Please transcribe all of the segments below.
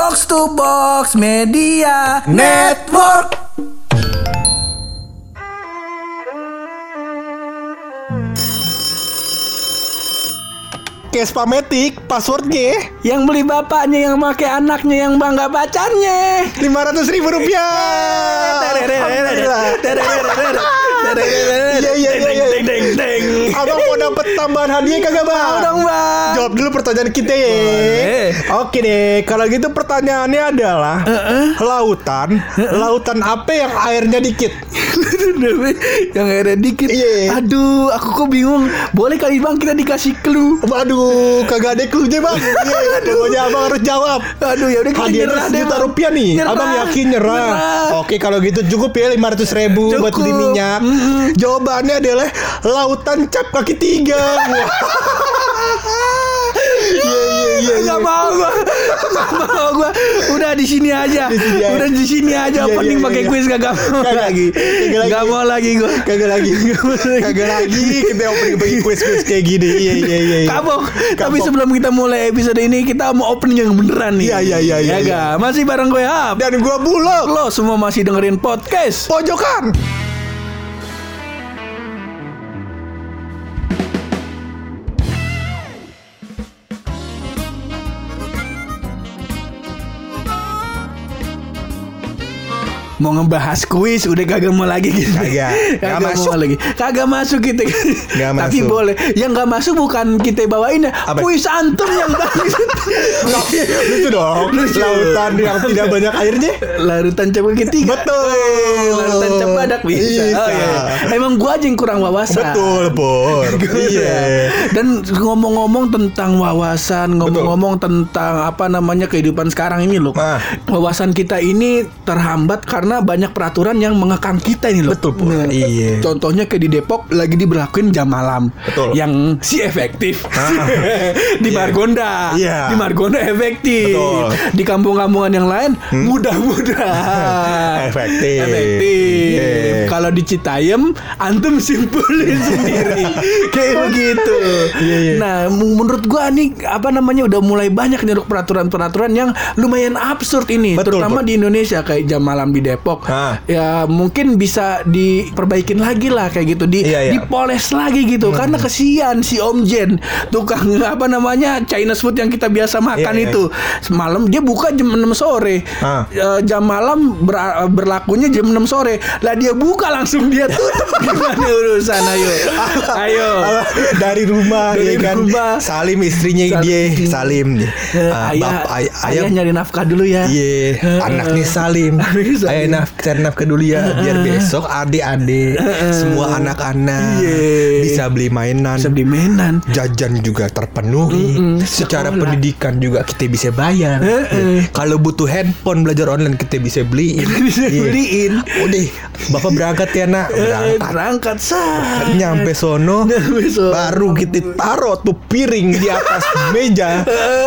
Box to Box Media Network. Case Pametik, passwordnya Yang beli bapaknya, yang pakai anaknya, yang bangga pacarnya. lima ratus ribu rupiah. Iya iya iya iya. Abang mau dapet tambahan hadiah kagak bang? Mau dong, Bang. Jawab dulu pertanyaan kita ya. Oke deh, kalau gitu pertanyaannya adalah lautan, lautan apa yang airnya dikit? yang akhirnya dikit. Iya. Aduh, aku kok bingung. Boleh kali bang kita dikasih clue. Waduh, kagak ada clue-nya bang. Iya, pokoknya abang harus jawab. Aduh, ya udah kita nyerah deh, rupiah nih. Nyerah. Abang yakin nyerah. Nyerah. Oke, kalau gitu cukup ya lima ratus ribu buat Cukup. beli minyak. Jawabannya adalah lautan cap kaki tiga. Wah. Iya iya iya. iya. Gak mau gua Gak mau gua Udah di sini aja Di sini aja. Udah di sini aja Iya, Opening iya, pakai iya. kuis Kagak mau Kagak. lagi Kagak. Gak mau lagi gua Kagak lagi. Kagak lagi kita opening bagi kuis-kuis kayak gini. Iya iya iya. iya. Kapok Tapi sebelum kita mulai episode ini Kita mau opening yang beneran nih Iya, iya, iya, iya, Ya iya. gak? Masih bareng gue Hap dan gua bulog. Lo semua masih dengerin podcast Pojokan. Mau ngebahas kuis Udah kagak mau lagi gitu Kagak. Nggak Kagak masuk. mau lagi Kagak masuk kita Nggak Tapi masuk. boleh Yang gak masuk bukan kita bawain ya Apa? Kuis antum yang bagus Lucu dong. Lucu. Lautan yang tidak banyak airnya. Larutan coba ketiga Betul. Larutan cepadak bisa, Bisa. Oh, iya. Emang gua aja yang kurang wawasan Betul, Pur. Iya. Dan ngomong-ngomong tentang wawasan, ngomong-ngomong tentang apa namanya kehidupan sekarang ini loh. Ah. Wawasan kita ini terhambat karena banyak peraturan yang mengekang kita ini loh. Betul, Pur. Nah, Iya. Contohnya kayak di Depok lagi diberlakuin jam malam. Betul. Yang si efektif. Ah. di Iya. Margonda. Iya. Di Margonda efektif. Betul. Di kampung-kampungan yang lain mudah-mudah. Efektif. Efektif. Iya. Kalau di Citayam antum simpulin sendiri. Kayak begitu. Iya, iya. Nah, menurut gua nih apa namanya udah mulai banyak nih peraturan-peraturan yang lumayan absurd ini, Betul, terutama Pur. di Indonesia kayak jam malam di Depok. Ah. Ya mungkin bisa diperbaikin lagi lah kayak gitu, di Iya, iya. dipoles lagi gitu karena kesian si Om Jen tukang apa namanya Chinese food yang kita biasa makan Iya, iya. itu. Semalam dia buka jam 6 sore. Ah. Eh, jam malam ber- berlakunya jam 6 sore. Lah dia buka langsung dia tutup. Gimana urusan ayo. Ayo. Dari rumah Dari ya kan rumah. Salim istrinya Salim. dia Salim Ah, ayah, bap- ay- ayah, ayah nyari nafkah dulu ya. Iya, anaknya. Salim. Anaknya Salim. Ayah naf cari nafkah dulu ya, biar besok adik-adik semua anak-anak Iya. bisa beli mainan. Bisa beli mainan. Jajan juga terpenuhi. Mm-mm, Secara sekolah. pendidikan juga kita bisa bayar. Iya. Kalau butuh handphone belajar online kita bisa beliin. Bisa Iya. beliin. Udah, Bapak berangkat ya nak. Eh, Berangkat. berangkat sah. Nyampe sono baru kita taruh tuh piring di atas meja.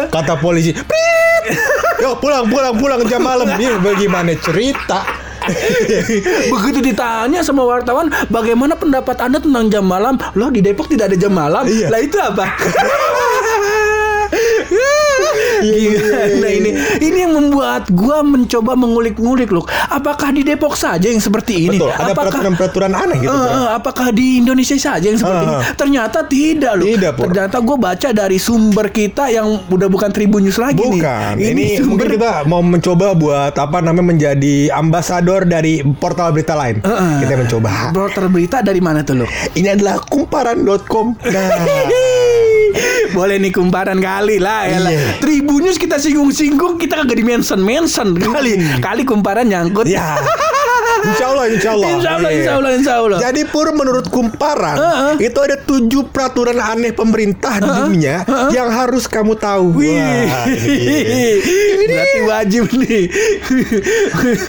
Kata polisi, "Prit! Yo pulang pulang pulang jam malam." Ini bagaimana cerita? Begitu ditanya sama wartawan, bagaimana pendapat Anda tentang jam malam? Loh di Depok tidak ada jam malam. Iya. Lah itu apa? Iya, iya, Gila. iya, ini ini yang membuat gua mencoba mengulik-ngulik loh. Apakah di Depok saja yang seperti ini? Betul, ada apakah peraturan-peraturan aneh gitu. Eh, apakah di Indonesia saja yang seperti Ah, ini? ah. Ternyata tidak loh. Tidak, Pur. Ternyata gue baca dari sumber kita yang udah bukan Tribun News lagi nih. Bukan, ini, mungkin kita mau mencoba buat apa namanya menjadi ambasador dari portal berita lain. Heeh. Kita mencoba. Broter berita dari mana tuh lo? Ini adalah kumparan.com. Nah, Boleh nih kumparan kali lah ya lah. Iya. Tribunnews kita singgung-singgung kita kagak di mention mention kali kali kumparan nyangkut. ya. Insya Allah, insya Allah. Insya Allah, Iya. insya Allah, insya Allah. Jadi pur menurut kumparan Heeh. itu ada tujuh peraturan aneh pemerintah di dunia yang harus kamu tahu. Wih, Wah, ini dia. berarti wajib nih.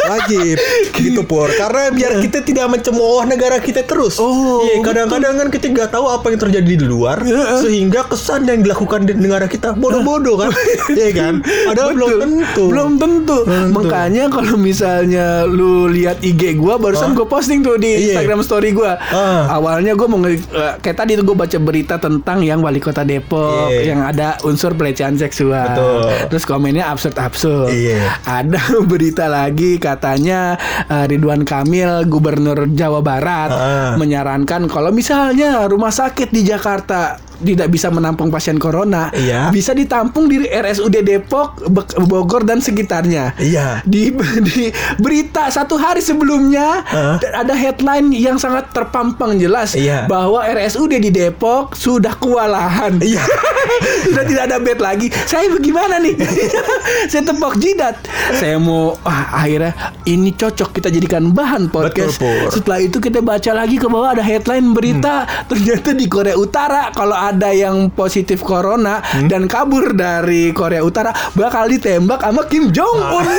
wajib gitu pur karena biar kita tidak mencemooh negara kita terus. Oh, Iya, kadang-kadang kan kita nggak tahu apa yang terjadi di luar sehingga kesan yang dilakukan di negara kita bodoh-bodoh kan. Iya kan? Padahal belum tentu. Belum tentu. Belum tentu. Makanya kalau misalnya lu lihat IG gua barusan gua posting tuh di Iya. Instagram story gua. Ah. Awalnya gua mau eh, kayak tadi tuh gua baca berita tentang yang wali kota Depok Iya. yang ada unsur pelecehan seksual. Betul. Terus komennya absurd-absurd absurd. Iya. Ada berita lagi katanya eh, Ridwan Kamil Gubernur Jawa Barat Ah. menyarankan kalau misalnya rumah sakit di Jakarta tidak bisa menampung pasien corona, Iya. bisa ditampung di RSUD Depok, Bogor dan sekitarnya. Iya. Di, di berita satu hari sebelumnya Ah. ada headline yang sangat terpampang jelas Iya. bahwa RSUD di Depok sudah kewalahan. Iya. sudah tidak ada bed lagi. Saya bagaimana nih? saya tepok jidat. Saya mau ah, akhirnya ini cocok kita jadikan bahan podcast. Betul, Pur. Setelah itu kita baca lagi ke bawah ada headline berita Hmm. ternyata di Korea Utara kalau ada yang positif corona Hmm. dan kabur dari Korea Utara bakal ditembak sama Kim Jong Un.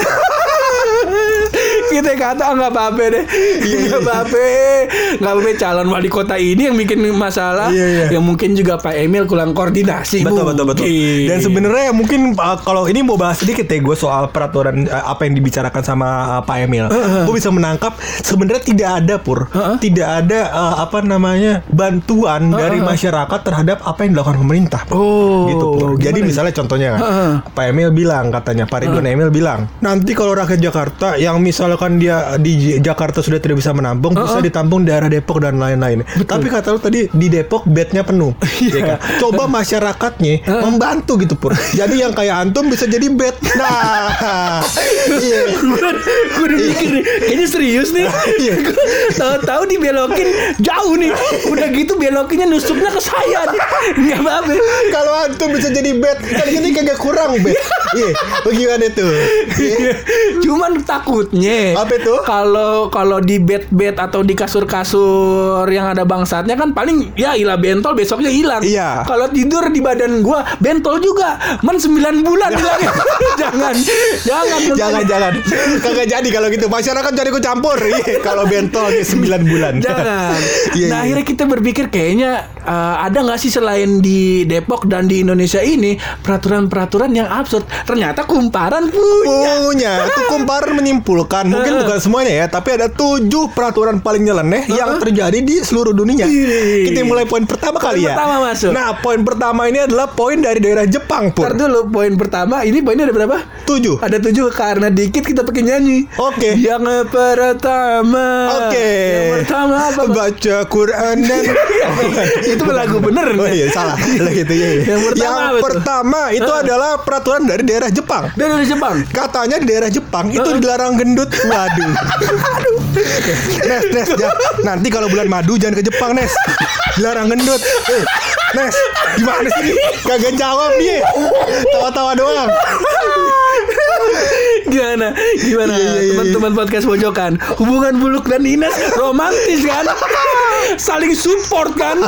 kita kata "Ah, nggak apa-apa deh Iya, nggak apa-apa nggak apa-apa calon wali kota ini yang bikin masalah Iya, iya. yang mungkin juga Pak Emil kurang koordinasi Betul betul betul. mungkin. Dan sebenarnya mungkin uh, kalau ini mau bahas sedikit ya gue soal peraturan uh, apa yang dibicarakan sama uh, Pak Emil. Gue bisa menangkap sebenarnya tidak ada pur, Uh-uh. tidak ada uh, apa namanya bantuan dari masyarakat terhadap apa yang dilakukan pemerintah. Oh, gitu pur. Jadi gimana? misalnya contohnya Uh-uh. Pak Emil bilang katanya Pak Ridwan Emil bilang nanti kalau rakyat Jakarta yang misalkan dia di Jakarta sudah tidak bisa menampung bisa ditampung di daerah Depok dan lain-lain. Tapi kata lu tadi di Depok bednya penuh. ya kan? Coba masyarakatnya membantu gitu pur. Jadi yang kayak antum bisa jadi bed. Nah, iya. gue udah mikir nih kayaknya serius nih Iya. tahu-tahu dibelokin jauh nih udah gitu belokinnya nusuknya ke saya nih nggak apa-apa Kalau antum bisa jadi bed, kan ini kagak kurang bed. Iya, bagaimana tuh? Iya. Cuman takutnya Apa itu? Kalau kalau di bed-bed atau di kasur-kasur yang ada bangsatnya kan paling ya ilah bentol besoknya hilang. Iya. Kalau tidur di badan gua bentol juga. Men 9 bulan hilangnya. jangan. Jangan. Jangan jangan kagak jadi kalau gitu masyarakat jadi ikut campur iya kalau bentol di 9 bulan Jangan. Iya, nah iya. akhirnya kita berpikir kayaknya uh, ada nggak sih selain di Depok dan di Indonesia ini peraturan-peraturan yang absurd. Ternyata kumparan punya. punya itu kumparan menyimpulkan mungkin bukan semuanya ya tapi ada tujuh peraturan paling nyeleneh yang terjadi di seluruh dunia Ih. kita mulai poin pertama Poin kali ya pertama masuk. nah poin pertama ini adalah poin dari daerah Jepang pur Ntar dulu poin pertama ini poinnya ada berapa? tujuh Ada tujuh karena dikit kita pakai nyanyi. Oke. Yang pertama. Oke. Yang pertama apa? Baca Quran dan itu lagu bener. Oh iya salah Lah gitu ya. ya. Yang pertama Yang pertama itu adalah peraturan dari daerah Jepang. Dari Jepang. Katanya di daerah Jepang itu dilarang gendut. Waduh. Nes, Nes, ja- nanti kalau bulan madu jangan ke Jepang, Nes. Dilarang gendut. Eh, Nes, gimana sih? Kagak jawab dia. Tawa-tawa doang. Gimana? Gimana? Iya, iya, iya, Teman-teman podcast pojokan. Hubungan Buluk dan Ines romantis kan? Saling support kan?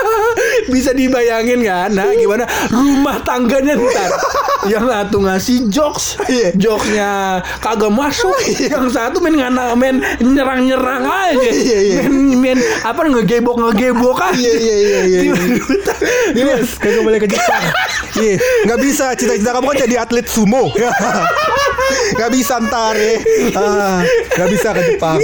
Bisa dibayangin kan? Nah, gimana rumah tangganya ntar? Yang satu ngasih jokes, jokesnya kagak masuk. Yang satu main ngana main nyerang-nyerang aja. Iya, iya. Main, main apa ngegebok ngegebok aja. Iya, iya, iya, iya, kagak boleh ke Jepang. Iya, nggak bisa. Cita-cita kamu kan jadi atlet sumo. Nggak bisa ntar ya. Ah, Nggak bisa ke Jepang.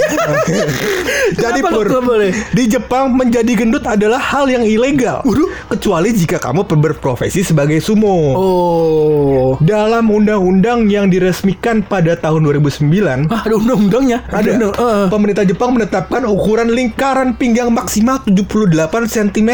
jadi Kenapa pur, boleh? di Jepang menjadi gendut adalah hal yang ilegal. Kecuali jika kamu berprofesi sebagai sumo. Oh. Dalam undang-undang yang diresmikan pada tahun 2009, Ah, ada undang-undangnya. Ada. undang- eh. Pemerintah Jepang menetapkan ukuran lingkaran pinggang maksimal 78 cm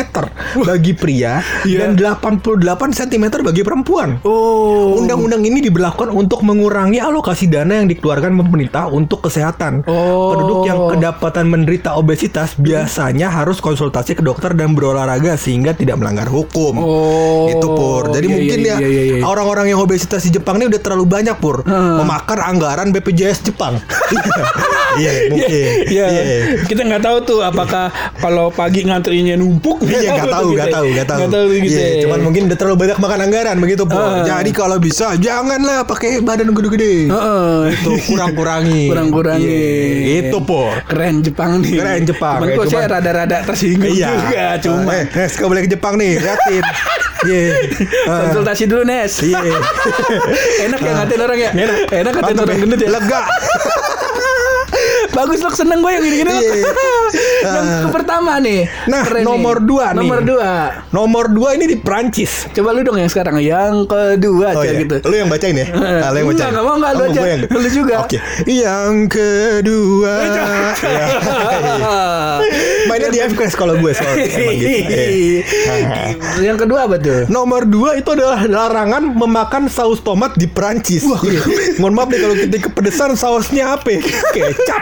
bagi pria Iya. dan 88 cm bagi perempuan. Oh. Undang-undang ini diberlakukan untuk mengurangi alokasi dana yang dikeluarkan pemerintah untuk kesehatan. Oh. Penduduk yang kedapatan menderita obesitas biasanya harus konsultasi ke dokter dan berolahraga sehingga tidak melanggar hukum. Oh. Itu pur. Jadi Iya, mungkin iya, ya iya, iya, iya. orang-orang yang obesitas di Jepang ini udah terlalu banyak pur Heeh. memakan anggaran BPJS Jepang. Iya, mungkin. Iya. Iya. Kita nggak tahu tuh apakah kalau pagi ngantrinya numpuk. Iya nggak tahu, gitu nggak ya. tahu, nggak tahu. Nggak tahu gitu. Iya, ya. cuman mungkin udah terlalu banyak makan anggaran begitu, Pur. Ah. Jadi kalau bisa janganlah pakai badan gede-gede. Heeh. Itu kurang-kurangi. Kurang-kurangi. Iya, Itu, Pur. Keren Jepang nih. Keren Jepang. Cuman Eh, kok saya rada-rada tersinggung Iya. juga. Cuma Eh, Nes, kau boleh ke Jepang nih, liatin. Iya. Ah. konsultasi dulu Nes. Iya. Enak ya ngatain orang ya. Enak. Enak ngatain Mantap orang ya. gendut ya. Lega. Bagus loh seneng gue yang gini-gini. Iya. yang Ah. pertama nih. Nah, Keren nih. nomor dua nih. Nomor dua. Nomor dua ini di Prancis. Coba lu dong yang sekarang yang kedua Oh kayak iya. gitu. Lu yang bacain ya? Ah, lu yang bacain. enggak mau, enggak, lu aja. yang- Lu juga. Oke. Yang kedua. Ya. Mainnya di F-Class kalau gue soalnya gitu. Iya. yang kedua apa tuh? Nomor dua itu adalah larangan memakan saus tomat di Prancis. Mohon maaf nih kalau kita kepedesan sausnya apa? ya? Kecap.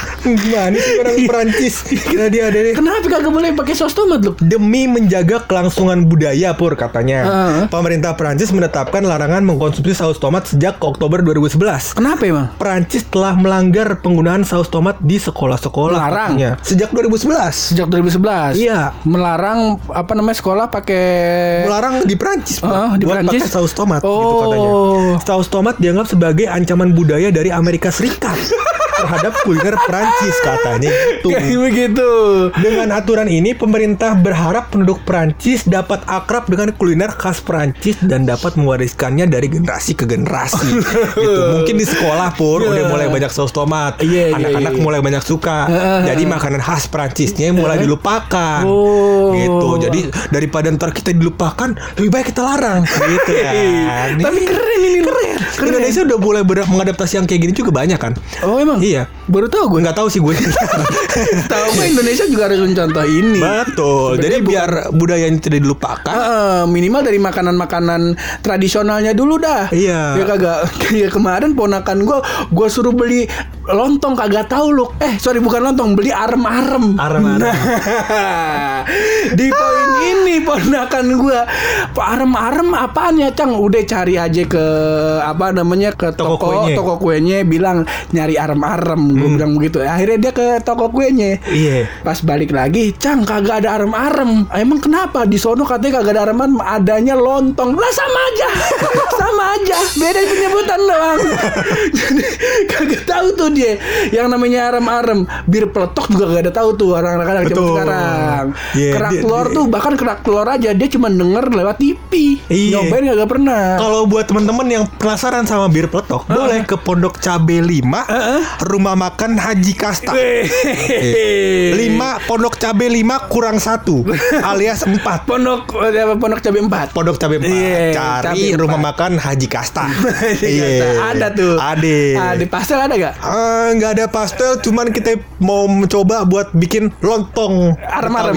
Gimana sih orang Prancis? Kira dia ada nih. Kenapa kagak boleh pakai saus tomat lu? Demi menjaga kelangsungan budaya pur katanya. Heeh. Pemerintah Prancis menetapkan larangan mengkonsumsi saus tomat sejak Oktober 2011. Kenapa emang? Prancis telah melanggar penggunaan saus tomat di sekolah-sekolah. Melarang? katanya. Sejak 2011. Sejak 2011. Iya. Melarang apa namanya sekolah pakai Melarang di Prancis Pur, Oh, di buat Prancis? pakai saus tomat gitu Oh. katanya. Saus tomat dianggap sebagai ancaman budaya dari Amerika Serikat terhadap kuliner Prancis katanya gitu. kayak begitu. Dengan aturan ini, pemerintah berharap penduduk Prancis dapat akrab dengan kuliner khas Prancis dan dapat mewariskannya dari generasi ke generasi. gitu. Mungkin di sekolah pun udah mulai banyak saus tomat. Iya, iya, Anak-anak iya. mulai banyak suka. Jadi makanan khas Prancisnya mulai dilupakan. Oh. Gitu. Jadi daripada ntar kita dilupakan, lebih baik kita larang. Gitu kan. Tapi keren ini keren. Keren. Indonesia udah mulai ber- mengadaptasi yang kayak gini juga banyak kan. Oh emang? Iya. Baru tahu gue. Gue nggak tahu sih gue. Tahu gue Indonesia juga harus mencontoh ini. Betul. Jadi Sebenarnya biar budaya ini tidak dilupakan. Heeh, minimal dari makanan-makanan tradisionalnya dulu dah. Iya. Ya kagak kayak kemarin ponakan gua gua suruh beli lontong kagak tahu lu. Eh, sorry bukan lontong, beli arem-arem. Arem-arem. Nah, di poin ini ponakan gua, "Pak arem-arem apaan ya, Cang? Udah cari aja ke apa namanya ke Toko toko kuenya. toko kuenya bilang nyari arem-arem. Gua bilang begitu. Akhirnya dia ke toko kuenya. Iya. Pas balik lagi, Cang kagak ada arem-arem. Emang kenapa? Di sono katanya kagak ada arem-arem, adanya lontong. Lah sama aja. sama aja. Beda penyebutan doang. Jadi kagak tahu tuh dia. Yang namanya arem-arem. Bir peletok juga kagak ada tahu tuh orang-orang zaman Betul. sekarang. Iya, kerak dia- telur dia- tuh bahkan kerak telur aja dia cuma denger lewat TV. Iya. Nyobain kagak pernah. Kalau buat teman-teman yang penasaran sama bir peletok, boleh ke Pondok Cabe 5, Rumah Makan Haji Kasta. Weh. 5 Pondok Cabe 5 kurang 1 alias 4. Pondok apa pondok cabe 4. Pondok Cabe 4. Iya, Cari Cabe Rumah empat. Makan Haji Kasta. Iya. Ada tuh. Ada. Ada pastel ada gak? Eh, nggak ada pastel, cuman kita mau mencoba buat bikin lontong Arem-arem.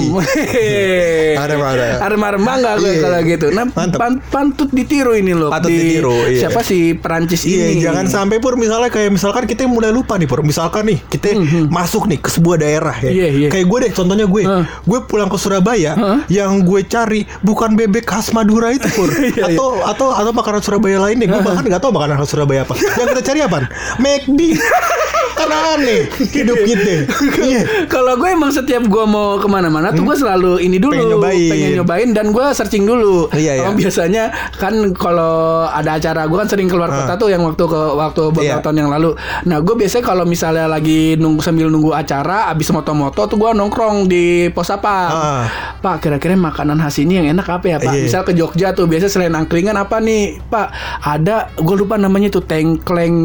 Arem-arem. Arem-arem bangga gue Iya. kalau gitu. Nah, Mantep. pan- pantut ditiru ini loh. Patut di- ditiru, iya. Siapa si Perancis Iya, ini? jangan sampai pur misalnya kayak misalkan kita mulai lupa nih pur. Misalkan nih kita masuk nih ke sebuah daerah ya. Iya, iya. Kayak gue deh, contohnya gue, Heeh. gue pulang ke Surabaya, Heeh. yang gue cari bukan bebek khas Madura itu pur, Iya, iya. atau atau atau makanan Surabaya lainnya. Gue bahkan nggak tahu makanan khas Surabaya apa. yang kita cari apa? McD. kan aneh hidup kita. Iya. Kalau gue emang setiap gue mau ke mana-mana tuh gue selalu ini dulu Pengen nyobain. pengen nyobain dan gue searching dulu. Iya, Emang iya. biasanya kan kalau ada acara gue kan sering keluar Ah. kota tuh yang waktu ke waktu beberapa Iya. tahun yang lalu. Nah gue biasanya kalau misalnya lagi nunggu sambil nunggu acara, abis moto-moto tuh gue nongkrong di pos apa. Ah. Pak kira-kira makanan khas ini yang enak apa ya Pak? Iya. Misal ke Jogja tuh biasa selain angkringan apa nih Pak? Ada gue lupa namanya tuh tengkleng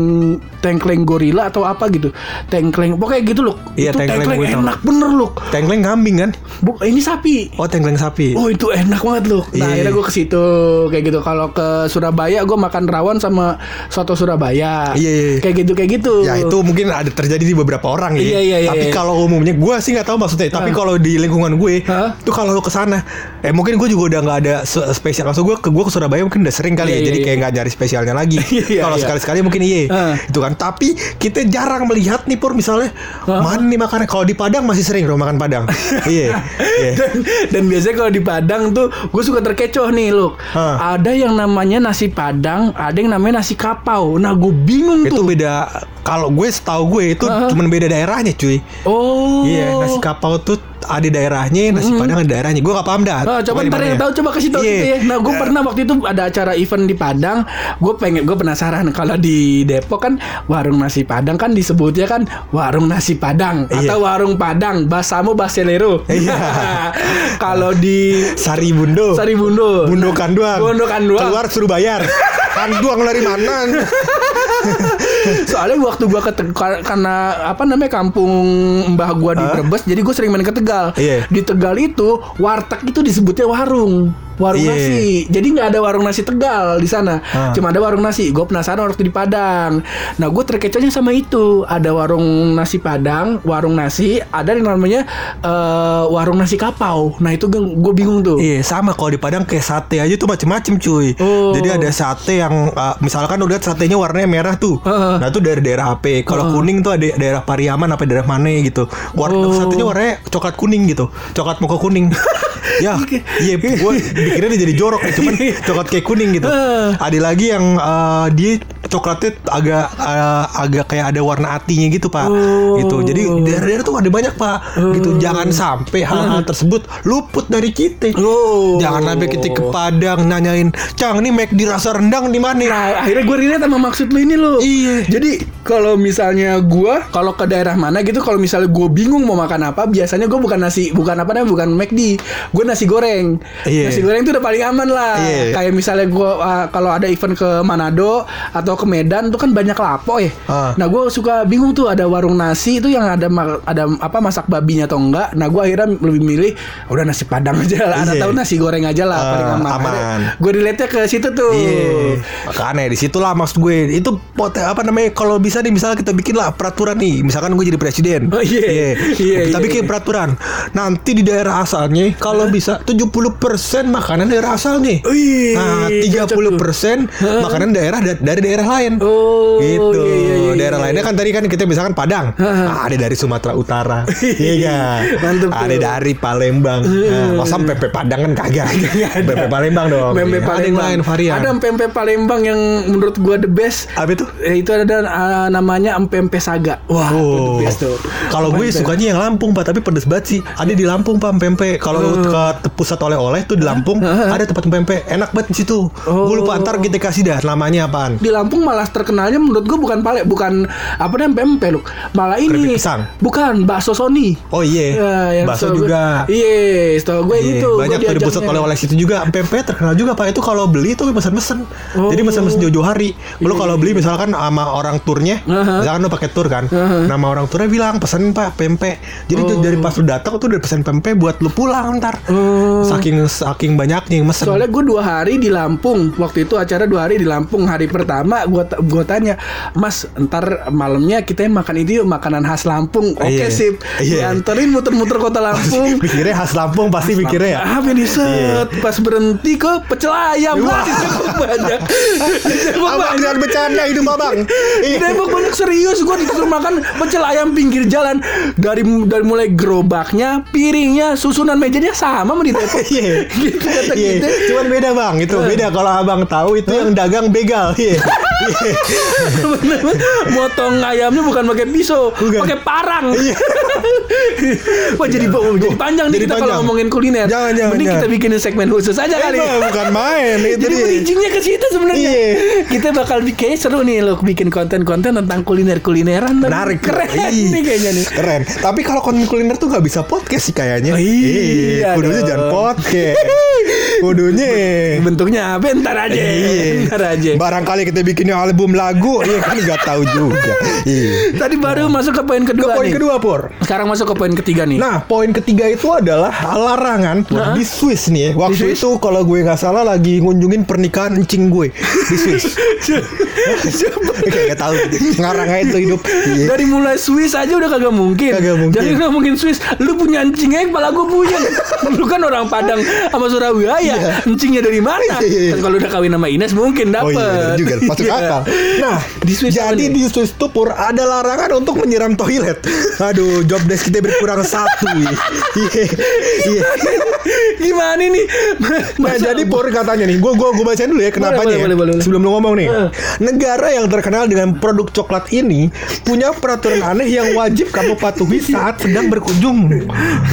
tengkleng gorila atau apa gitu. Tengkleng pokoknya gitu loh. Iya, itu tengkleng tengkleng gue tahu. enak bener loh. Tengkleng kambing kan? Bu, ini sapi. Oh tengkleng sapi. Oh itu enak banget loh. Nah Iya. akhirnya gue ke situ kayak gitu. Kalau ke Surabaya gue makan rawon sama soto Surabaya. Iya, iya, iya. Kayak gitu kayak gitu. Ya itu mungkin ada terjadi di beberapa orang ya. Iya, iya, iya, Tapi iya. kalau umumnya gue sih nggak tahu maksudnya. Tapi kalau di lingkungan gue, Hah? tuh kalau lu ke sana, eh mungkin gue juga udah nggak ada spesial. Maksud gue ke gue ke Surabaya mungkin udah sering kali Iya, ya. iya, Jadi iya. kayak nggak nyari spesialnya lagi. Iya, kalau iya. sekali-sekali mungkin iya. Hah. Itu kan. Tapi kita jarang melihat nih pur misalnya mana nih makanan. Kalau di Padang masih sering dong makan Padang. iya. Iya. dan, dan biasanya kalau di Padang tuh gue suka terkecoh nih loh. Hah. Ada yang namanya nasi Padang, ada yang namanya nasi kapau. Nah gue bingung Itu tuh. beda. Kalau gue setahu gue itu Hah? cuma beda daerahnya cuy. Oh. Iya, nasi kapau tuh ada daerahnya, nasi padang ada daerahnya. Gue gak paham dah. Ah, coba ntar yang ya. tahu coba kasih tahu Iya. gitu ya. Nah, gue pernah waktu itu ada acara event di Padang. Gue pengen, gue penasaran kalau di Depok kan warung nasi Padang kan disebutnya kan warung nasi Padang Iya. atau warung Padang, basamu baselero. Iya. kalau di Sari Bundo. Sari Bundo. Oh. Bundo Kanduang. Bundo Kanduang. Keluar suruh bayar. Kanduang dari mana? Soalnya waktu gua ke karena apa namanya kampung mbah gua di Brebes, jadi gue sering main ke Tegal. Iya. Di Tegal itu warteg itu disebutnya warung. Warung Iya. nasi. Jadi nggak ada warung nasi Tegal di sana. Ah. Cuma ada warung nasi. Gue penasaran waktu di Padang. Nah, gue terkecohnya sama itu. Ada warung nasi Padang, warung nasi, ada yang namanya eh, warung nasi kapau. Nah, itu gue bingung tuh. Iya sama kalau di Padang kayak sate aja tuh macem-macem cuy. Oh. Jadi ada sate yang uh, misalkan udah satenya warnanya merah tuh. Heeh. Nah itu dari daerah apa? Kalau kuning tuh ada daerah Pariaman apa daerah mana gitu. Warna Oh. satenya warnanya coklat kuning gitu. Coklat muka kuning. ya, iya gue pikirnya dia jadi jorok ya, cuman coklat kayak kuning gitu. Heeh. Ada lagi yang uh, dia coklatnya agak uh, agak kayak ada warna atinya gitu pak. Oh. Gitu. Jadi daerah-daerah tuh ada banyak pak. Gitu. Jangan sampai hal-hal tersebut luput dari kita. Oh. Jangan sampai kita ke Padang nanyain, Cang ini make di rasa rendang di mana? Nah, akhirnya gue relate sama maksud lu ini lu. Iya. Jadi kalau misalnya gue kalau ke daerah mana gitu, kalau misalnya gue bingung mau makan apa, biasanya gue bukan nasi, bukan apa namanya, bukan McD, gue nasi goreng. Iya. Nasi goreng itu udah paling aman lah. Iya. Kayak misalnya gue kalau ada event ke Manado atau ke Medan tuh kan banyak lapo ya. Ah. Nah gue suka bingung tuh ada warung nasi itu yang ada ada apa masak babinya atau enggak. Nah gue akhirnya lebih milih udah nasi padang aja lah. Ada Iya. tahu nasi goreng aja lah Ah, paling aman. aman. Gue relate-nya ke situ tuh. Iya, makanya di situlah maksud gue itu pot apa namanya kalau bisa nih misalnya kita bikin lah peraturan nih, misalkan gue jadi presiden, Oh, iya. Iya, kita iya, bikin iya. peraturan. Nanti di daerah asalnya kalau bisa 70% makanan daerah asalnya, Wih, nah cocok 30% makanan daerah da- dari daerah lain. Oh, gitu. iya, iya, iya, daerah iya. lainnya kan tadi kan kita misalkan Padang, Ah, ada dari Sumatera Utara, iya kan? Mantep Ada tuh. dari Palembang. Nah, masa pempek Padang kan kagak. Pempek Palembang dong. Pempek Iya, Ada yang Palembang. lain varian. Ada pempek Palembang yang menurut gua the best. Apa itu? Eh, itu ada uh, namanya empempe saga. Wah, itu the Oh. best tuh. Kalau gue sukanya yang Lampung pak, tapi pedes banget sih. Ada di Lampung pak pempek. Kalau ke pusat oleh-oleh tuh di Lampung ada tempat pempek. Enak banget di situ. Gue lupa Oh. ntar kita kasih dah namanya apaan. di Lampung malah terkenalnya menurut gua bukan pale, bukan apa namanya pempek lu. Malah ini pisang. bukan bakso Sony. Oh iya, Ya, yang bakso gue- juga. Iya, setahu gue Iya, gitu. banyak Gue tuh di pusat diajaknya. oleh-oleh situ juga pempek terkenal juga pak itu kalau beli tuh mesen-mesen Oh. jadi mesen-mesen jauh-jauh hari lu kalau beli misalkan sama orang turnya Aha. misalkan lu pakai tur kan nama orang turnya bilang pesenin pak pempek jadi Oh. dari pas lu datang tuh udah pesen pempek buat lu pulang ntar Oh. saking saking banyaknya yang mesen Soalnya gue dua hari di Lampung Waktu itu acara dua hari di Lampung Hari pertama gue gue tanya Mas ntar malamnya kita makan itu yuk Makanan khas Lampung. Oke Iya. sip. Iya. Dianterin muter-muter kota Lampung. mikirnya khas Lampung pasti mikirnya. Ya Apa ini set Iya. Pas berhenti ke pecel ayam. Wah. Banyak. Abang banyak. jangan bercanda hidup abang. Di Depok banyak. Serius gue disuruh makan pecel ayam pinggir jalan. Dari dari mulai gerobaknya piringnya susunan mejanya sama sama di Depok Iya. gitu kata Iya, kita. Cuman beda bang, itu beda. Kalau abang tahu itu yang dagang begal. Iya. Motong ayamnya bukan pakai pisau, pakai parang. Iya. Wah jadi jadi panjang nih Jadi kita kalau ngomongin kuliner. Jangan, jangan, Mending jangan. kita bikin segmen khusus aja kali. Emang bukan main itu Jadi dia. bridgingnya ke situ sebenarnya. Iya. Kita bakal bikin seru nih lo bikin konten-konten tentang kuliner-kulineran. Menarik keren nih kayaknya nih. Keren. Tapi kalau konten kuliner tuh nggak bisa podcast sih kayaknya. Oh, iya Kudunya jangan podcast. Kudunya. Bentuknya apa? Ntar aja. Iya. Ntar aja. Barangkali kita bikinnya album lagu, iya kan nggak tahu juga. Iya. Tadi baru masuk ke poin Ke kedua poin nih. kedua pur. Sekarang masuk ke poin ketiga nih. Nah, poin ketiga itu adalah larangan Pur, Nah. di Swiss nih. ya. Waktu Di Swiss? itu kalau gue nggak salah lagi ngunjungin pernikahan encing gue di Swiss. Kayak gak tahu ngarang aja tuh hidup. Iya. Dari mulai Swiss aja udah kagak mungkin. Kagak mungkin. Jangan ngomongin Swiss. Lu punya anjing aja kepala gue punya. lu kan orang Padang sama Surabaya. Encingnya dari mana? Iya, iya, iya. Kalau udah kawin sama Ines mungkin Oh dapet. iya bener juga masuk Iya. Akal. Nah, di Swiss jadi di Swiss tuh Pur ada larangan untuk menyiram toilet. Aduh, job desk kita berkurang satu. Iya. Iya. Gimana nih? Nah, jadi Pur katanya nih, gue gua, gua bacain dulu ya kenapa Boleh, ya. boleh, boleh, boleh. Sebelum lu ngomong nih. Eh. Negara yang terkenal dengan produk coklat ini punya peraturan aneh yang wajib kamu patuhi saat sedang berkunjung.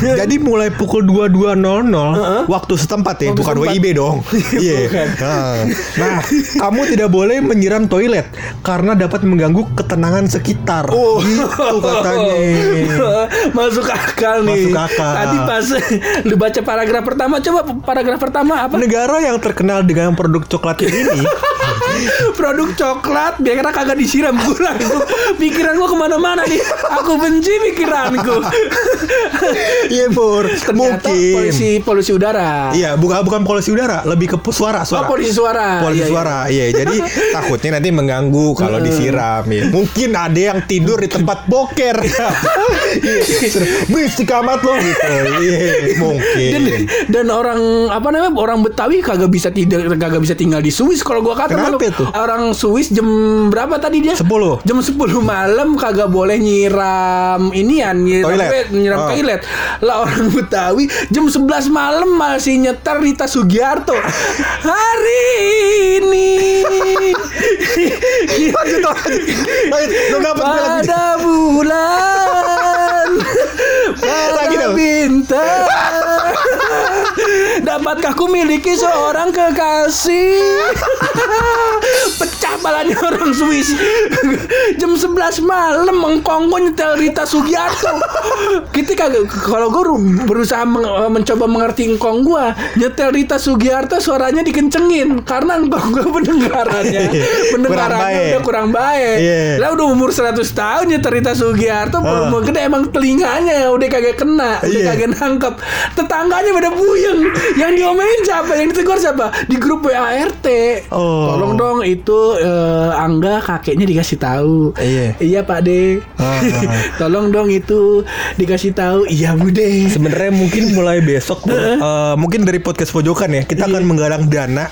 Jadi mulai pukul 22.00 waktu setempat ya, Waktu bukan setempat. WIB dong. Iya. Nah, nah, kamu tidak boleh menyiram toilet karena dapat mengganggu ketenangan sekitar. Oh. Gitu katanya. Masuk akal nih. Masuk akal. Tadi pas lu baca paragraf pertama, coba paragraf pertama apa? Negara yang terkenal dengan produk coklat ini produk coklat biar kagak disiram pulang gua, pikiran gua ke mana-mana nih aku benci pikiranku Iya Pur ternyata Mungkin polusi polusi udara Iya bukan bukan polusi udara Lebih ke suara oh suara polusi suara Polusi Iya, iya. suara Iya jadi takutnya nanti mengganggu Kalau disiram ya. Mungkin ada yang tidur di tempat boker. Berisik amat loh gitu dan, Mungkin dan orang apa namanya orang Betawi kagak bisa tidur kagak bisa tinggal di Swiss kalau gua kata Kenapa malu. itu? orang Swiss jam berapa tadi dia 10 jam 10 malam kagak boleh nyiram inian nyiram Toilet. nyiram Oh. toilet lah orang Betawi jam 11 malam masih nyetar Rita Sugiarto hari ini Lanjut dong, lanjut. Lanjut Belum dapet gue lagi pada bulan pada bintang dapatkah ku miliki seorang kekasih pecah balanya orang Swiss jam 11 malam mengkongko nyetel Rita Sugiarto kita kagak kalau gue berusaha meng- mencoba mengerti engkong gue nyetel Rita Sugiarto suaranya dikencengin karena engkong gue pendengarannya pendengarannya baik. udah kurang baik Iya. lah udah umur 100 tahun nyetel Rita Sugiarto Ah. belum gede emang telinganya udah kagak kena udah Iya. kagak nangkep tetangganya pada buyeng yang diomelin siapa? Yang ditegur siapa? Di grup WART Oh. tolong dong itu eh, Angga kakeknya dikasih tahu. Iya. iya Pak De. Ah. tolong dong itu dikasih tahu. Iya Bude Sebenarnya mungkin mulai besok eh, mungkin dari podcast pojokan ya kita akan menggalang dana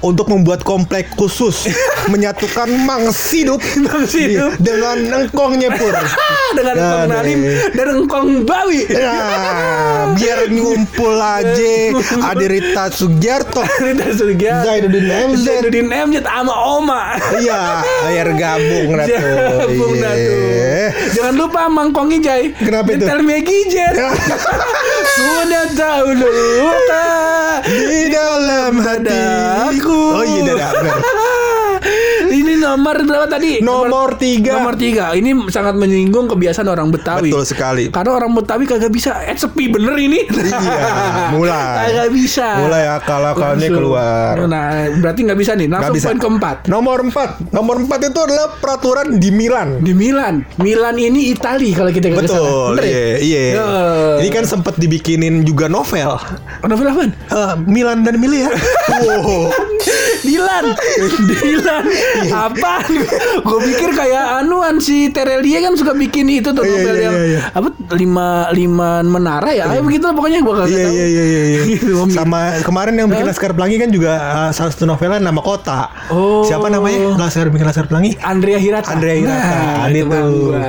untuk membuat komplek khusus menyatukan mangsiduk Mangsiduk. dengan engkongnya pur. dengan Nah, Engkong Nalim deh. dan Engkong Bawi. Nah, biar ngumpul aja ada Rita Sugiarto. Rita Sugiarto Zainuddin MZ. Zainuddin MZ sama Oma Iya, biar gabung dah tuh. Gabung. Iya. Jangan lupa Mangkong Ijai. Kenapa itu? Nyetel Maggie Jet. Sudah tahu luka Di dalam hatiku. Oh iya, dah, dah, benar. Ini nomor berapa tadi? Nomor tiga. Nomor tiga. Ini sangat menyinggung kebiasaan orang Betawi. Betul sekali. Karena orang Betawi kagak bisa. Eh sepi bener ini. Iya, mulai. Kagak bisa. Mulai akal-akalnya keluar. Nah, berarti nggak bisa nih. Langsung bisa. poin keempat. Nomor 4 Nomor 4 itu adalah peraturan di Milan Di Milan. Milan ini Itali kalau kita salah. Betul ya? Iya iya Ya. Ini kan sempat dibikinin juga novel Novel apaan? Eh, Milan dan Milia Wow Dilan Dilan Iya. Apa Gue pikir kayak anuan si Terelia kan suka bikin itu tuh Iya, novel iya, yang iya. Apa Lima Lima menara ya Kayak begitu lah pokoknya gue kagak tahu iya iya iya, iya. Gitu. Sama kemarin yang bikin Laskar Pelangi kan juga eh, salah satu novelnya nama kota Oh. Siapa namanya Laskar bikin Laskar Pelangi Andrea Hirata Andrea Hirata, nah, itu. bang gua.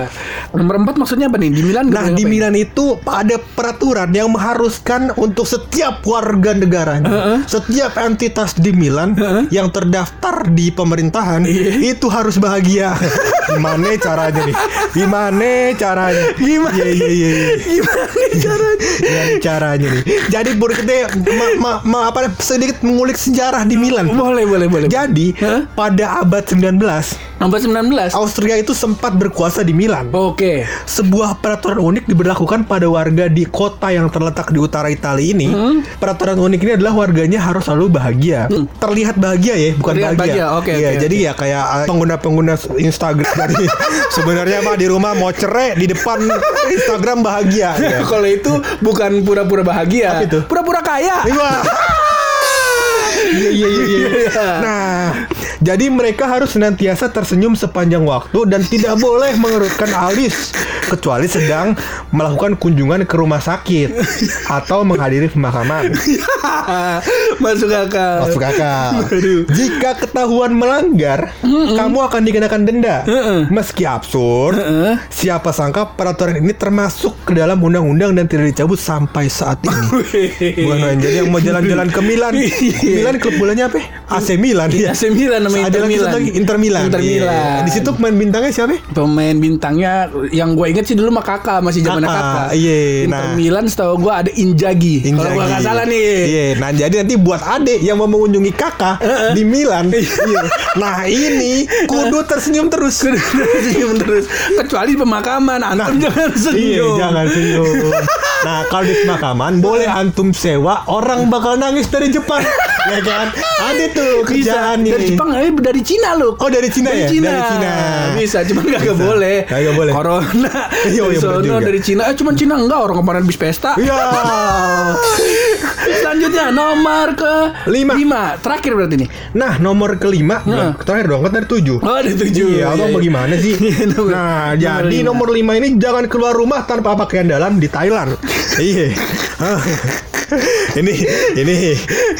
Nomor empat maksudnya apa nih Di Milan Nah di ngapain? Milan itu ada peraturan yang mengharuskan untuk setiap warga negaranya, setiap entitas di Milan yang terdaftar di pemerintahan. itu harus bahagia. Gimana caranya nih? Gimana caranya? Gimana? Iya iya iya. iya. Gimana caranya Gimana caranya nih? Jadi Bur kita ma, ma, ma- apa sedikit mengulik sejarah di Milan. Boleh boleh boleh Jadi Hah? pada abad 19 Nomor 19 Austria itu sempat berkuasa di Milan. Oke Sebuah peraturan unik diberlakukan pada warga di kota yang terletak di utara Italia ini. Hmm. Peraturan unik ini adalah warganya harus selalu bahagia. Terlihat bahagia ya, bukan Terlihat bahagia. bahagia, oke, Iya, oke, jadi ya kayak uh, pengguna-pengguna Instagram tadi sebenarnya mah di rumah mau cerai di depan Instagram bahagia. Ya. Kalau itu bukan pura-pura bahagia Apa itu? Pura-pura kaya Wah. Iya iya iya iya. Iya. Nah, jadi mereka harus senantiasa tersenyum sepanjang waktu dan tidak boleh mengerutkan alis kecuali sedang melakukan kunjungan ke rumah sakit atau menghadiri pemakaman. Masuk akal Masuk akal. Jika ketahuan melanggar, kamu akan dikenakan denda. Heeh. Meski absurd, Heeh. siapa sangka peraturan ini termasuk ke dalam undang-undang dan tidak dicabut sampai saat ini. Bukan. Jadi yang mau jalan-jalan ke Milan, Iya. Milan klub bolanya apa? AC Milan. Iya, AC Milan Ada Inter lagi satu Milan. lagi Inter Milan. Inter Iya. Milan. Di situ pemain bintangnya siapa? Pemain bintangnya yang gue inget sih dulu mah kakak masih zaman Kakak, kakak. iya, Inter nah. Milan setahu gue ada Injagi. Kalau gue nggak salah nih. Iya, nah jadi nanti buat adek yang mau mengunjungi kakak di Milan, Iya. Nah ini kudu tersenyum terus. senyum terus kecuali pemakaman antum jangan Iya, senyum jangan senyum. Nah, kalau di pemakaman boleh antum sewa orang bakal nangis dari Jepang. ya kan? Ada tuh bisa kerjaan dari. Jepang eh, dari Cina loh Oh, dari Cina ya? dari Cina. Dari Cina. bisa cuman gak Bisa. boleh Kagak boleh. corona Iya, dari iya, sono juga. dari Cina eh cuman Cina enggak orang kemarin bis pesta Iya. selanjutnya nomor ke Lima. lima terakhir berarti nih Nah, nomor kelima, Heeh. terakhir dong, kan dari tujuh. oh ada tujuh Iya, abang Iya, iya. bagaimana sih? Iya, nomor- nah, nomor jadi lima. nomor lima ini jangan keluar rumah tanpa pakaian dalam di Thailand. iya. ini ini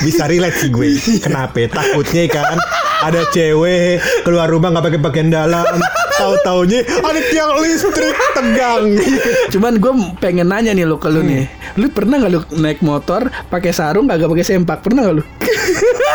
bisa relate sih gue. Kenapa? Takutnya kan ada cewek keluar rumah nggak pakai pakaian dalam. Tahu-taunya ada tiang listrik tegang. Cuman gue pengen nanya nih lo ke lu nih. Lu pernah gak lu naik motor pakai sarung kagak pakai sempak? Pernah gak lu?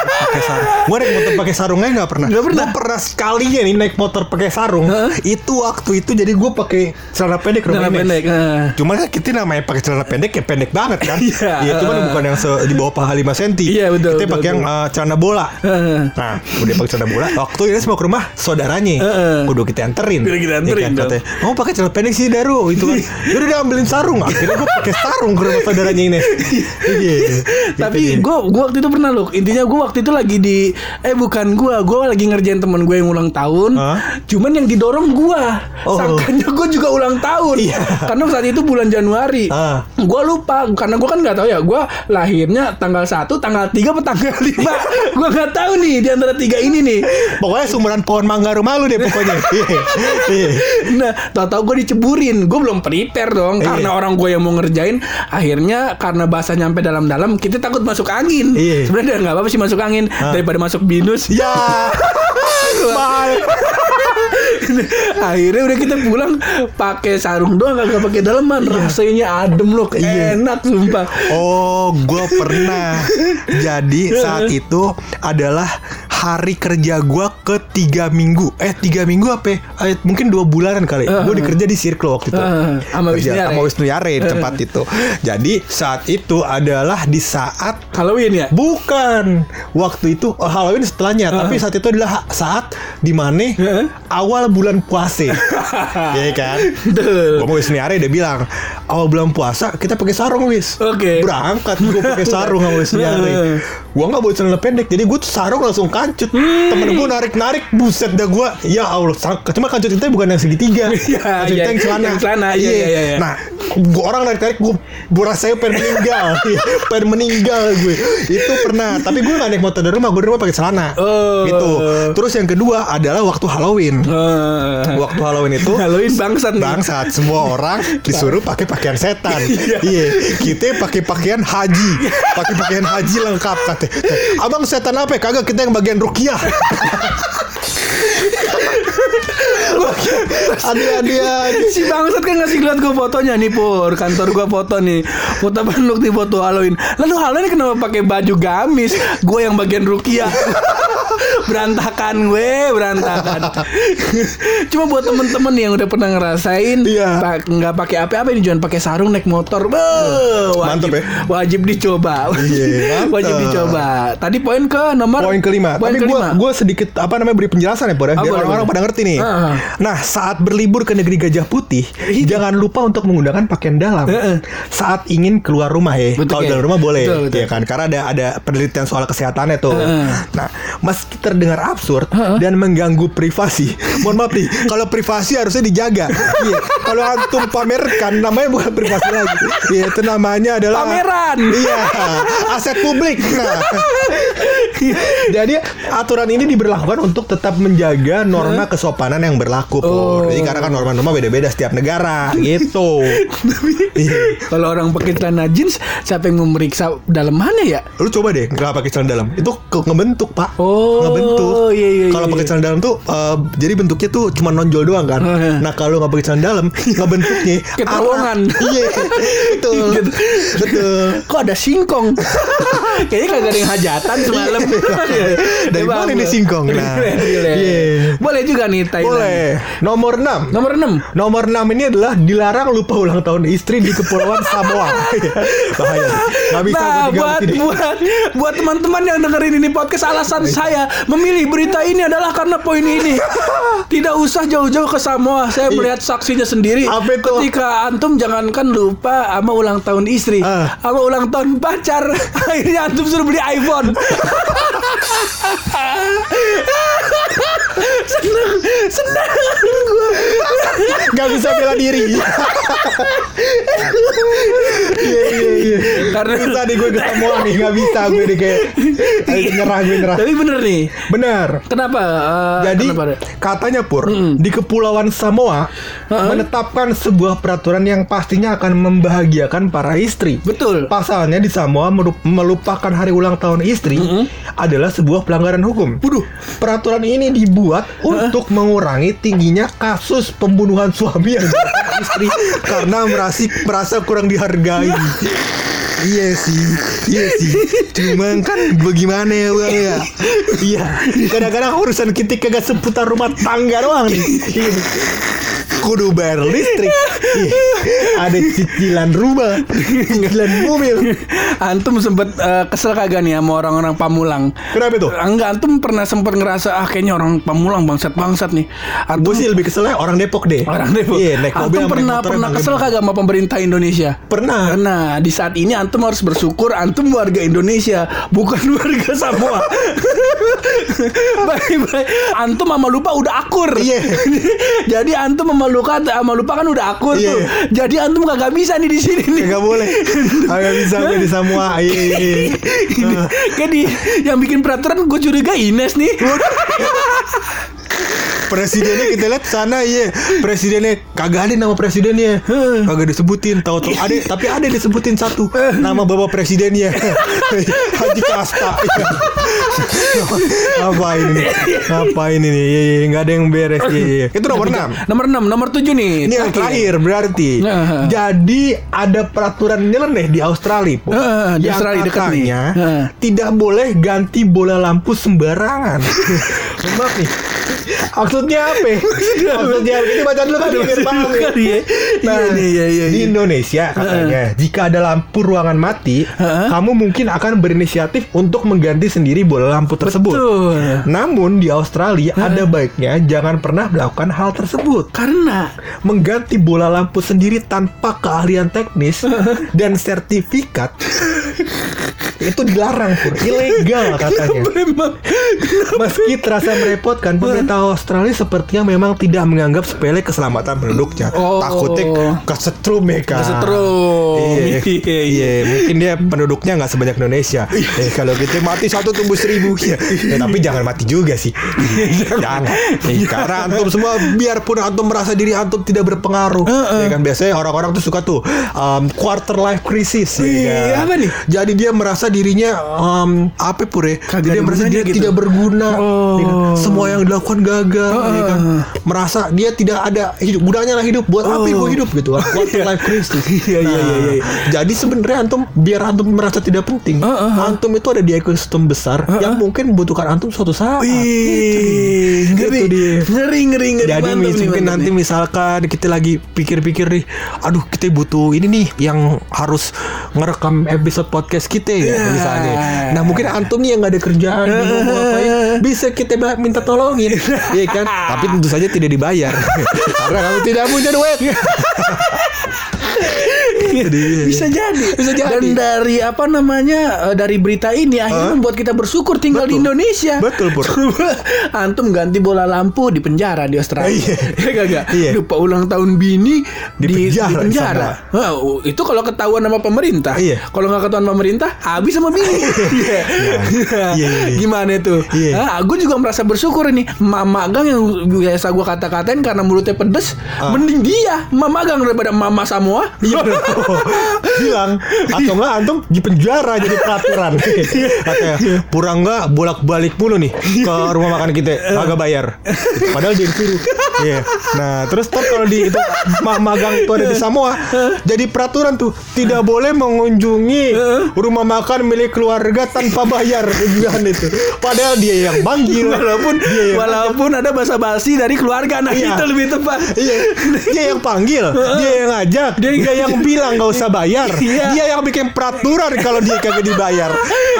pakai sarung. Gue naik motor pakai sarungnya nggak pernah. Nggak pernah? Gua pernah sekali ya nih naik motor pakai sarung. Hah? Itu waktu itu jadi gue pakai celana pendek. Celana pendek. ah. Cuma kan kita namanya pakai celana pendek ya pendek banget kan. Iya. Iya, itu kan bukan yang se- di bawah paha 5 cm. Iya, betul, Kita pakai yang uh, celana bola. Heeh. Nah, udah pakai celana bola. Waktu ini mau ke rumah saudaranya. Heeh. Kudu kita anterin. Kudu kita Ya kan, katanya, Mau pakai celana pendek sih Daru itu kan. Yaudah dia ambilin sarung. Akhirnya gue pakai sarung ke rumah saudaranya ini. Iya. Tapi Gitu gue gua waktu itu pernah loh. Intinya gue waktu itu lagi di eh bukan gue, gue lagi ngerjain temen gue yang ulang tahun. Hah? Cuman yang didorong gue. Oh. Sangkanya gue juga ulang tahun. Iya. Karena saat itu bulan Januari. Ah. Gue lupa karena gue kan nggak tahu ya. Gue lahirnya tanggal 1, tanggal 3 atau tanggal 5 Gue nggak tahu nih di antara tiga ini nih. Pokoknya sumuran pohon mangga rumah lu deh pokoknya. Iya. Iya. Nah, tahu-tahu gue diceburin. Gue belum prepare dong Iya. karena orang gue yang mau ngerjain. Akhirnya karena bahasa nyampe dalam-dalam, kita takut masuk angin. Iya. Sebenarnya nggak apa-apa sih masuk angin daripada masuk binus. Ya. Akhirnya udah kita pulang pakai sarung doang kagak pakai daleman. Rasanya adem loh, Iya. enak sumpah. Oh, gue pernah. Jadi saat itu adalah hari kerja gue ke tiga minggu. Eh tiga minggu apa? ya? Eh, mungkin dua bulanan kali. Uh, Gue dikerja di Circle waktu itu. Uh, sama Wisnu Yare. Sama Wisnu Yare di tempat itu. Jadi saat itu adalah di saat Halloween ya? Bukan Waktu itu oh, Halloween setelahnya Tapi saat itu adalah saat Di mana Heeh. Awal bulan puasa Iya kan. Gue mau Wisnu Yare dia bilang Awal bulan puasa Kita pakai sarung wis Oke. Berangkat gue pakai sarung sama Wisnu Yare Gue gak bawa celana pendek Jadi gue tuh sarung langsung kancut. Temen gue narik-narik Buset dah gue Ya Allah Cuma kancut kita bukan yang segitiga. Iya, Kancut iya, kita yang celana. yang celana, iya, iya, iya. Nah gua orang narik-narik gue gue rasanya pengen meninggal. Pengen meninggal gue itu pernah tapi gue gak naik motor dari rumah gue rumah pakai celana. Oh. gitu. Terus yang kedua adalah waktu Halloween. Eh, waktu Halloween itu Halloween bangsat nih. bangsat semua orang disuruh pakai pakaian setan. Iya. Kita pakai pakaian haji. Pakai pakaian haji lengkap. kata abang setan apa? Ya? kagak kita yang bagian rukiah. Adia adia si bangsat kan ngasih lihat gue fotonya nih pur. Kantor gue foto nih. Foto Bandung nih foto Halloween. Lalu Halloween kenapa pakai baju gamis? Gue yang bagian Rukia berantakan gue berantakan cuma buat temen-temen yang udah pernah ngerasain Iya. nggak pakai apa-apa ini jangan pakai sarung naik motor Beuh, wajib Mantep ya. wajib dicoba Iya, mantep. wajib dicoba tadi poin ke nomor Poin kelima. poin Tapi gue gue sedikit apa namanya beri penjelasan ya, ya, Ah, biar boleh, orang-orang boleh. pada ngerti nih. Ah. Nah, saat berlibur ke negeri Gajah Putih, jangan lupa untuk menggunakan pakaian dalam. Heeh. Saat ingin keluar rumah ya. Kalau Ki. dalam rumah boleh, Betul, betul. ya kan? Karena ada ada penelitian soal kesehatannya tuh. Heeh. Nah, meski terdengar absurd dan mengganggu privasi, mohon maaf nih, kalau privasi harusnya dijaga. Iya. Kalau antum pamerkan, namanya bukan privasi lagi. Iya, itu namanya adalah Pameran. Iya, aset publik. Nah, jadi aturan ini diberlakukan untuk tetap menjaga norma kesopanan yang berlaku. Oh. Jadi karena kan norma-norma beda-beda setiap negara, gitu. Iya. Kalau orang pakai celana jeans, siapa yang memeriksa dalemannya ya? Lu coba deh nggak pakai celana dalam, itu ngebentuk pak. Oh, ngebentuk. iya, iya, Kalau iya, pakai iya. celana dalam tuh, eh, jadi bentuknya tuh cuma nonjol doang kan. Heeh. Nah kalau nggak pakai celana dalam, ngebentuknya arah. Iya, betul, Gitu. betul. Kok ada singkong? Kayaknya kagak ada yang hajatan semalam. Dari Ya, mana bagus. ini singkong? Nah, iya. Boleh juga nih Thailand. Boleh. Nomor 6. Nomor 6. Nomor 6 ini adalah dilarang lupa ulang tahun istri di Kepulauan Samoa. Bahaya. Gak bisa Nah, buat buat buat teman-teman yang dengerin ini podcast alasan saya memilih berita ini adalah karena poin ini. Tidak usah jauh-jauh ke Samoa. Saya melihat saksinya sendiri. Iya. Apa itu? Ketika antum jangankan lupa sama ulang tahun istri, sama ulang tahun pacar. Akhirnya antum suruh beli iPhone. seneng, seneng gua. Gak bisa bela diri. Iya iya iya. Karena- bisa nih gue ke Samoa nih nggak bisa gue nih kayak nyerah gue nyerah. Tapi bener nih. Benar. Kenapa? eh, Jadi kenapa? katanya Pur di Kepulauan Samoa menetapkan sebuah peraturan yang pastinya akan membahagiakan para istri. Betul. Pasalnya di Samoa melupakan hari ulang tahun istri adalah sebuah pelanggaran hukum. Waduh. Peraturan ini dibuat untuk mengurangi tingginya kasus pembunuhan suami yang istri karena merasi, merasa kurang dihargai. Iya sih, iya sih. Cuma kan bagaimana ya bang ya? Iya, kadang-kadang urusan kita kagak seputar rumah tangga doang nih. Kudu bayar listrik, ada cicilan rumah, cicilan mobil. Antum sempet eh, kesel kagak nih sama orang-orang Pamulang? Kenapa tuh? Enggak, antum pernah sempet ngerasa ah kayaknya orang Pamulang bangsat-bangsat nih. Antum Gue sih lebih keselnya orang Depok deh. orang Depok. Iya, naik mobil antum pernah pernah kesel kagak sama pemerintah Indonesia? Pernah. Nah, di saat ini antum harus bersyukur antum warga Indonesia, bukan warga Samoa. Baik-baik. Antum sama lupa udah akur. Iya. Jadi antum sama lupa sama lupa kan udah akur Iya. tuh. Jadi antum kagak bisa nih di sini nih. Gak boleh. Gak bisa gue di Samoa. Iya, iya, iya. Ini, kayak di yang bikin peraturan gue curiga Ines nih. Presidennya kita lihat sana iya. Presidennya kagak ada nama presidennya. Kagak disebutin tahu tahu ada tapi ada disebutin satu. Nama bapak presidennya. Haji Kasta apa ini? Nih apa ini? Iya, iya, nggak ada yang beres iya, iya. itu nomor enam. Nomor 6, nomor 7 nih. ini yang terakhir. berarti. Jadi ada peraturan nyeleneh di Australia di yang Australia dekat nih. katanya tidak boleh ganti bola lampu sembarangan. Maaf nih maksudnya apa maksudnya baca dulu kan biar paham ya. Iya. Nah, Iya, iya, iya, di iya. Indonesia katanya jika ada lampu ruangan mati, kamu mungkin akan berinisiatif untuk mengganti sendiri bola lampu tersebut. Betul. Namun di Australia ada baiknya jangan pernah melakukan hal tersebut. Karena Mengganti bola lampu sendiri tanpa keahlian teknis dan sertifikat itu dilarang pur, ilegal katanya. memang Meski terasa merepotkan, pemerintah Australia sepertinya memang tidak menganggap sepele keselamatan penduduknya. Oh. Takutnya kesetrum ya kan. Kesetrum. Iya, Iya, iya. Mungkin dia penduduknya nggak sebanyak Indonesia. Eh, kalau gitu mati satu tumbuh seribu. Ya, ya, tapi jangan mati juga sih. jangan. Eh, karena antum semua biarpun antum merasa diri antum tidak berpengaruh. Ya kan biasanya orang-orang tuh suka tuh um, quarter life crisis. ya Iya, kan? apa nih? Jadi dia merasa dirinya um, apa pure? Kagak dia merasa dia gitu. tidak berguna. Oh. ya kan? Semua yang dilakukan gagal. Ya kan? Merasa dia tidak ada hidup gunanya lah hidup. Buat apa gue hidup gitu kan? Quarter life crisis. Iya, iya, iya, iya. Jadi sebenarnya antum biar antum merasa tidak penting, antum itu ada di ekosistem besar yang mungkin membutuhkan antum suatu saat. Wih, Gitu. ngeri, Itu dia. ngeri, ngeri, ngeri. Jadi Mantap nih, mungkin nanti nih. misalkan kita lagi pikir-pikir nih, aduh kita butuh ini nih yang harus ngerekam episode podcast kita ya Ya. misalnya. Nah mungkin antum nih yang nggak ada kerjaan, mau ngapain, bisa kita minta tolongin, iya kan? Tapi tentu saja tidak dibayar karena kamu tidak punya duit. Jadi, bisa jadi. Bisa jadi. Dan dari apa namanya eh, dari berita ini akhirnya membuat kita bersyukur tinggal di Betul. Indonesia. Betul, Pur. Coba antum ganti bola lampu di penjara di Australia. Iya. Iya kagak? Iya. Lupa ulang tahun bini Di penjara di penjara. Wah, itu kalau ketahuan sama pemerintah. Iya. Kalau nggak ketahuan pemerintah, habis sama bini. Iya. iya, iya. Gimana itu? Iya. Ah, gue juga merasa bersyukur ini. Mama gang yang biasa gue kata-katain karena mulutnya pedes, Ah. mending dia mama gang daripada mama Samoa. Iya. Hilang Atau enggak antum di penjara jadi peraturan. Katanya Pura enggak bolak balik mulu nih Ke rumah makan kita Kagak bayar. Padahal dia disuruh Iya. Nah terus ntar kalau di itu ma- Magang itu ada di Samoa Jadi peraturan tuh Tidak boleh mengunjungi Rumah makan milik keluarga Tanpa bayar. Ujian itu. Padahal dia yang manggil. Walaupun dia yang walaupun ada basa-basi dari keluarga nah Iya. itu lebih tepat. Iya, dia yang panggil, dia yang ngajak, dia, yang bilang mah nggak usah bayar. Iya. Dia yang bikin peraturan kalau dia kagak dibayar.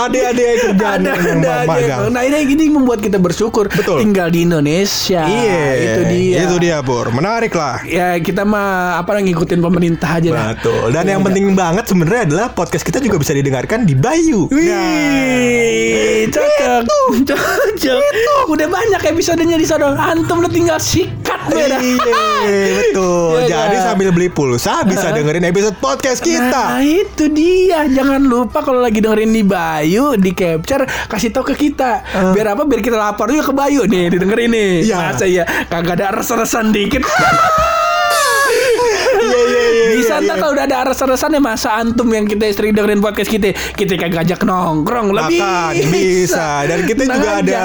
Ada-ada yang kerjaan ada yang magang. nah ini gini membuat kita bersyukur Betul. tinggal di Indonesia Iya, itu dia Itu dia, Pur. Menarik lah. ya kita mah apa ngikutin pemerintah aja. Betul. Dan yang Iya. penting banget sebenarnya adalah podcast kita juga bisa didengarkan di Bayu. Wih, cocok, cocok. Udah banyak episodenya di sana. Antum udah tinggal sikat. Iya, betul. Iya Jadi kan? sambil beli pulsa bisa dengerin episode podcast kita. Nah itu dia. Jangan lupa kalau lagi dengerin di Bayu Di capture Kasih tahu ke kita. Biar apa? Biar kita lapor juga ke Bayu. Nih didengerin nih. Iya. Masa ya Kagak ada res-resan dikit. Iya, iya, iya. Iya, ntar iya. kalau udah ada res-resan ya Masa antum yang kita sering dengerin podcast kita Kita kagak ajak nongkrong Lebih Makan bisa dan kita juga aja. ada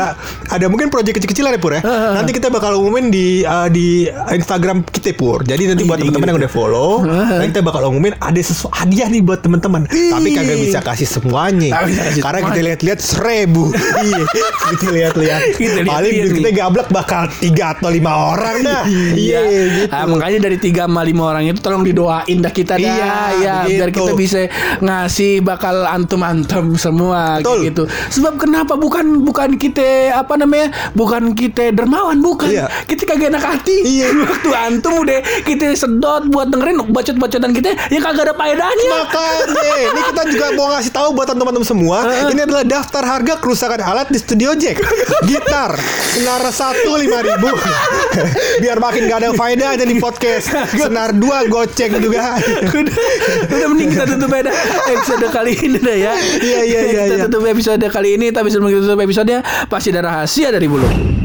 ada mungkin proyek kecil-kecilan ya Pur ya. Nanti kita bakal umumin di uh, di Instagram kita Pur. Jadi nanti buat Iya, teman-teman yang udah follow, nanti kita bakal umumin ada sesuatu hadiah nih buat teman-teman. Tapi kagak bisa kasih semuanya. Kasih Karena kita semuanya. lihat-lihat seribu. iya, kita lihat-lihat. Kita lihat-lihat Paling nih. kita gablak bakal tiga atau lima orang dah. Iya, gitu. Ah, makanya dari 3 sama 5 orang itu tolong didoain dah kita dah. Iya, ya, biar kita bisa ngasih bakal antum-antum semua kayak Betul. gitu. Sebab kenapa bukan bukan kita apa namanya? Bukan kita dermawan, bukan. Iya. Kita kagak enak hati. Iya. Waktu antum udah kita sedot buat dengerin bacot-bacotan kita yang kagak ada faedahnya. Makanya, ini kita juga mau ngasih tahu buat teman-teman semua, ini adalah daftar harga kerusakan alat di studio Jack. Gitar, senar satu lima ribu, biar makin gak ada faedahnya di podcast. Senar dua goceng juga. udah, udah mending kita tutup aja episode kali ini dah ya. Iya, iya, iya, Kita iya. tutup episode kali ini tapi sebelum kita tutup episode pasti ada rahasia dari bulu.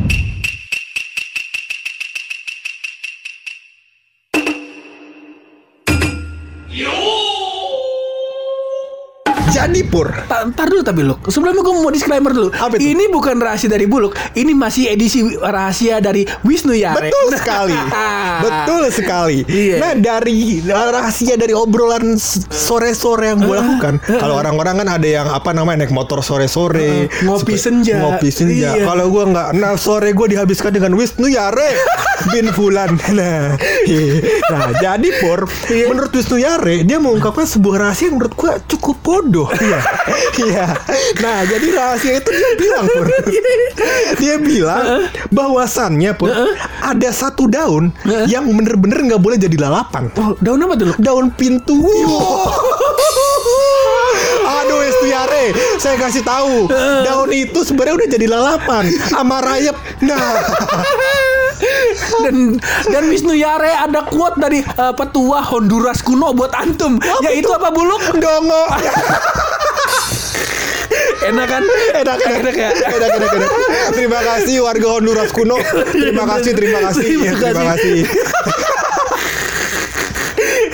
Jadi pur, Ta- Ntar dulu tapi Luk Sebelumnya gue mau disclaimer dulu Apa itu? Ini bukan rahasia dari Buluk Ini masih edisi rahasia dari Wisnu Yare betul sekali, betul sekali. Iya. Nah dari rahasia dari obrolan sore-sore yang gue lakukan, kalau orang-orang kan ada yang apa namanya naik motor sore-sore, Ngopi senja. ngopi senja. Iya. Kalau gue nggak, nah sore gue dihabiskan dengan Wisnu Yare bin Fulan. Nah, iya. nah jadi pur, Iya. menurut Wisnu Yare dia mengungkapkan sebuah rahasia yang menurut gue cukup bodoh. Iya, iya. Nah jadi rahasia itu dia bilang pur, dia bilang bahwasannya pur ada satu daun yang bener-bener nggak boleh jadi lalapan. Oh, daun apa tuh? Daun pintu. Aduh Estiare, saya kasih tahu. Daun itu sebenarnya udah jadi lalapan sama rayap. Nah, dan dan Wisnu Yare ada quote dari eh, petua Honduras kuno buat antum yaitu apa buluk dongo. enak kan Enak, enak, enak ya Enak, enak, enak. Terima kasih warga Honduras kuno. Terima kasih, terima kasih. Terima Ya, Terima kasih.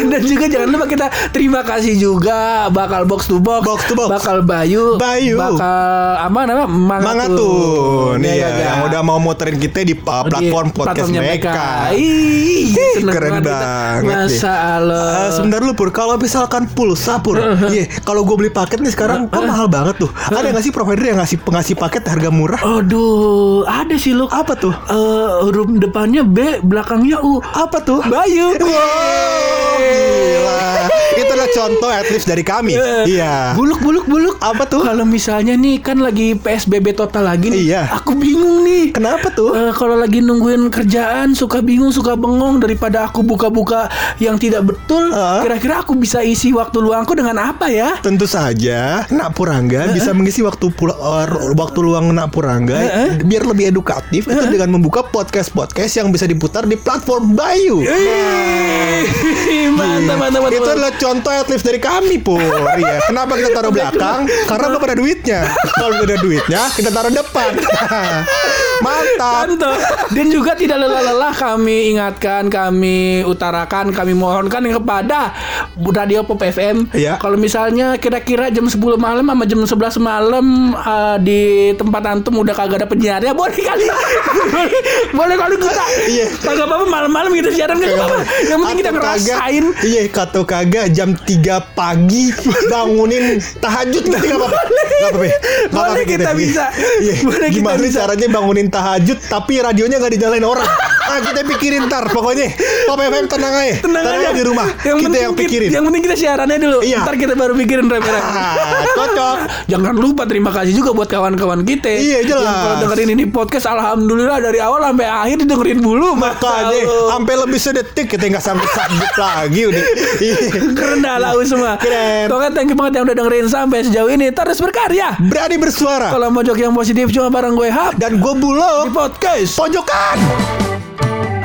dan juga jangan lupa kita terima kasih juga bakal box to box, Box to box. bakal Bayu Bayu. bakal apa namanya Mangatun Mangatun Iya, Ya, yang Kak? udah mau muterin kita di uh, platform Di podcast platformnya mereka. Ih, keren banget. Masa Allah. Eh, sebentar dulu Pur, kalau misalkan pulsa Pur, iya, kalau gue beli paket nih sekarang kok mahal banget tuh. Ada nggak sih provider yang ngasih pengasih paket harga murah? Aduh, ada sih lo. Apa tuh? Eh, huruf depannya B, belakangnya U. Apa tuh? Bayu. Wow, gila. Contoh at least dari kami. Iya. Buluk, buluk, buluk. Apa tuh? Kalau misalnya nih kan lagi PSBB total lagi nih. Iya. Aku bingung nih. Kenapa tuh? Eh, kalau lagi nungguin kerjaan suka bingung suka bengong daripada aku buka-buka yang tidak betul Ah. kira-kira aku bisa isi waktu luangku dengan apa ya Tentu saja, Nak Purangga bisa mengisi waktu pula, eh, waktu luang Nak Purangga biar lebih edukatif itu dengan membuka podcast-podcast yang bisa diputar di platform Bayu. Ih, mantap mantap mantap Itu adalah contoh at least dari kami, Pur. Iya. Kenapa kita taruh belakang? Karena belum ada duitnya. Kalau udah ada duitnya, kita taruh depan. Mantap. Dan juga tidak lelah-lelah kami ingatkan, kami utarakan, kami mohonkan kepada Radio Pop FM. Iya. Kalau misalnya kira-kira jam 10 malam sama jam 11 malam eh, di tempat antum udah kagak ada penyiarnya, boleh kali. boleh, boleh kali kita. Iya. Kagak apa-apa malam-malam kita siaran nggak apa-apa. Yang penting kita ngerasain. Iya kata kagak jam 3 pagi bangunin tahajud nanti gak apa-apa Gak apa-apa Boleh kita bisa. Iya. Boleh kita Gimana bisa. caranya bangunin tahajud Tapi radionya gak dinyalain orang Ah kita pikirin ntar pokoknya Top FM tenang aja. Tenang aja di rumah. Yang kita yang pikirin. Yang penting kita siarannya dulu. Iya. Ntar kita baru pikirin rame-rame. Ah, cocok. Jangan lupa terima kasih juga buat kawan-kawan kita. Iya, jelas. Yang kalau dengerin ini podcast alhamdulillah dari awal sampai akhir didengerin dulu. Makanya sampai lebih sedetik kita nggak sanggup sanggup lagi udah. Keren dah lau semua. Keren. Pokoknya thank you banget yang udah dengerin sampai sejauh ini. Terus berkarya. Berani bersuara. Kalau mau jok yang positif cuma bareng gue Hap Dan gue di bulog podcast. pojokan. Thank you.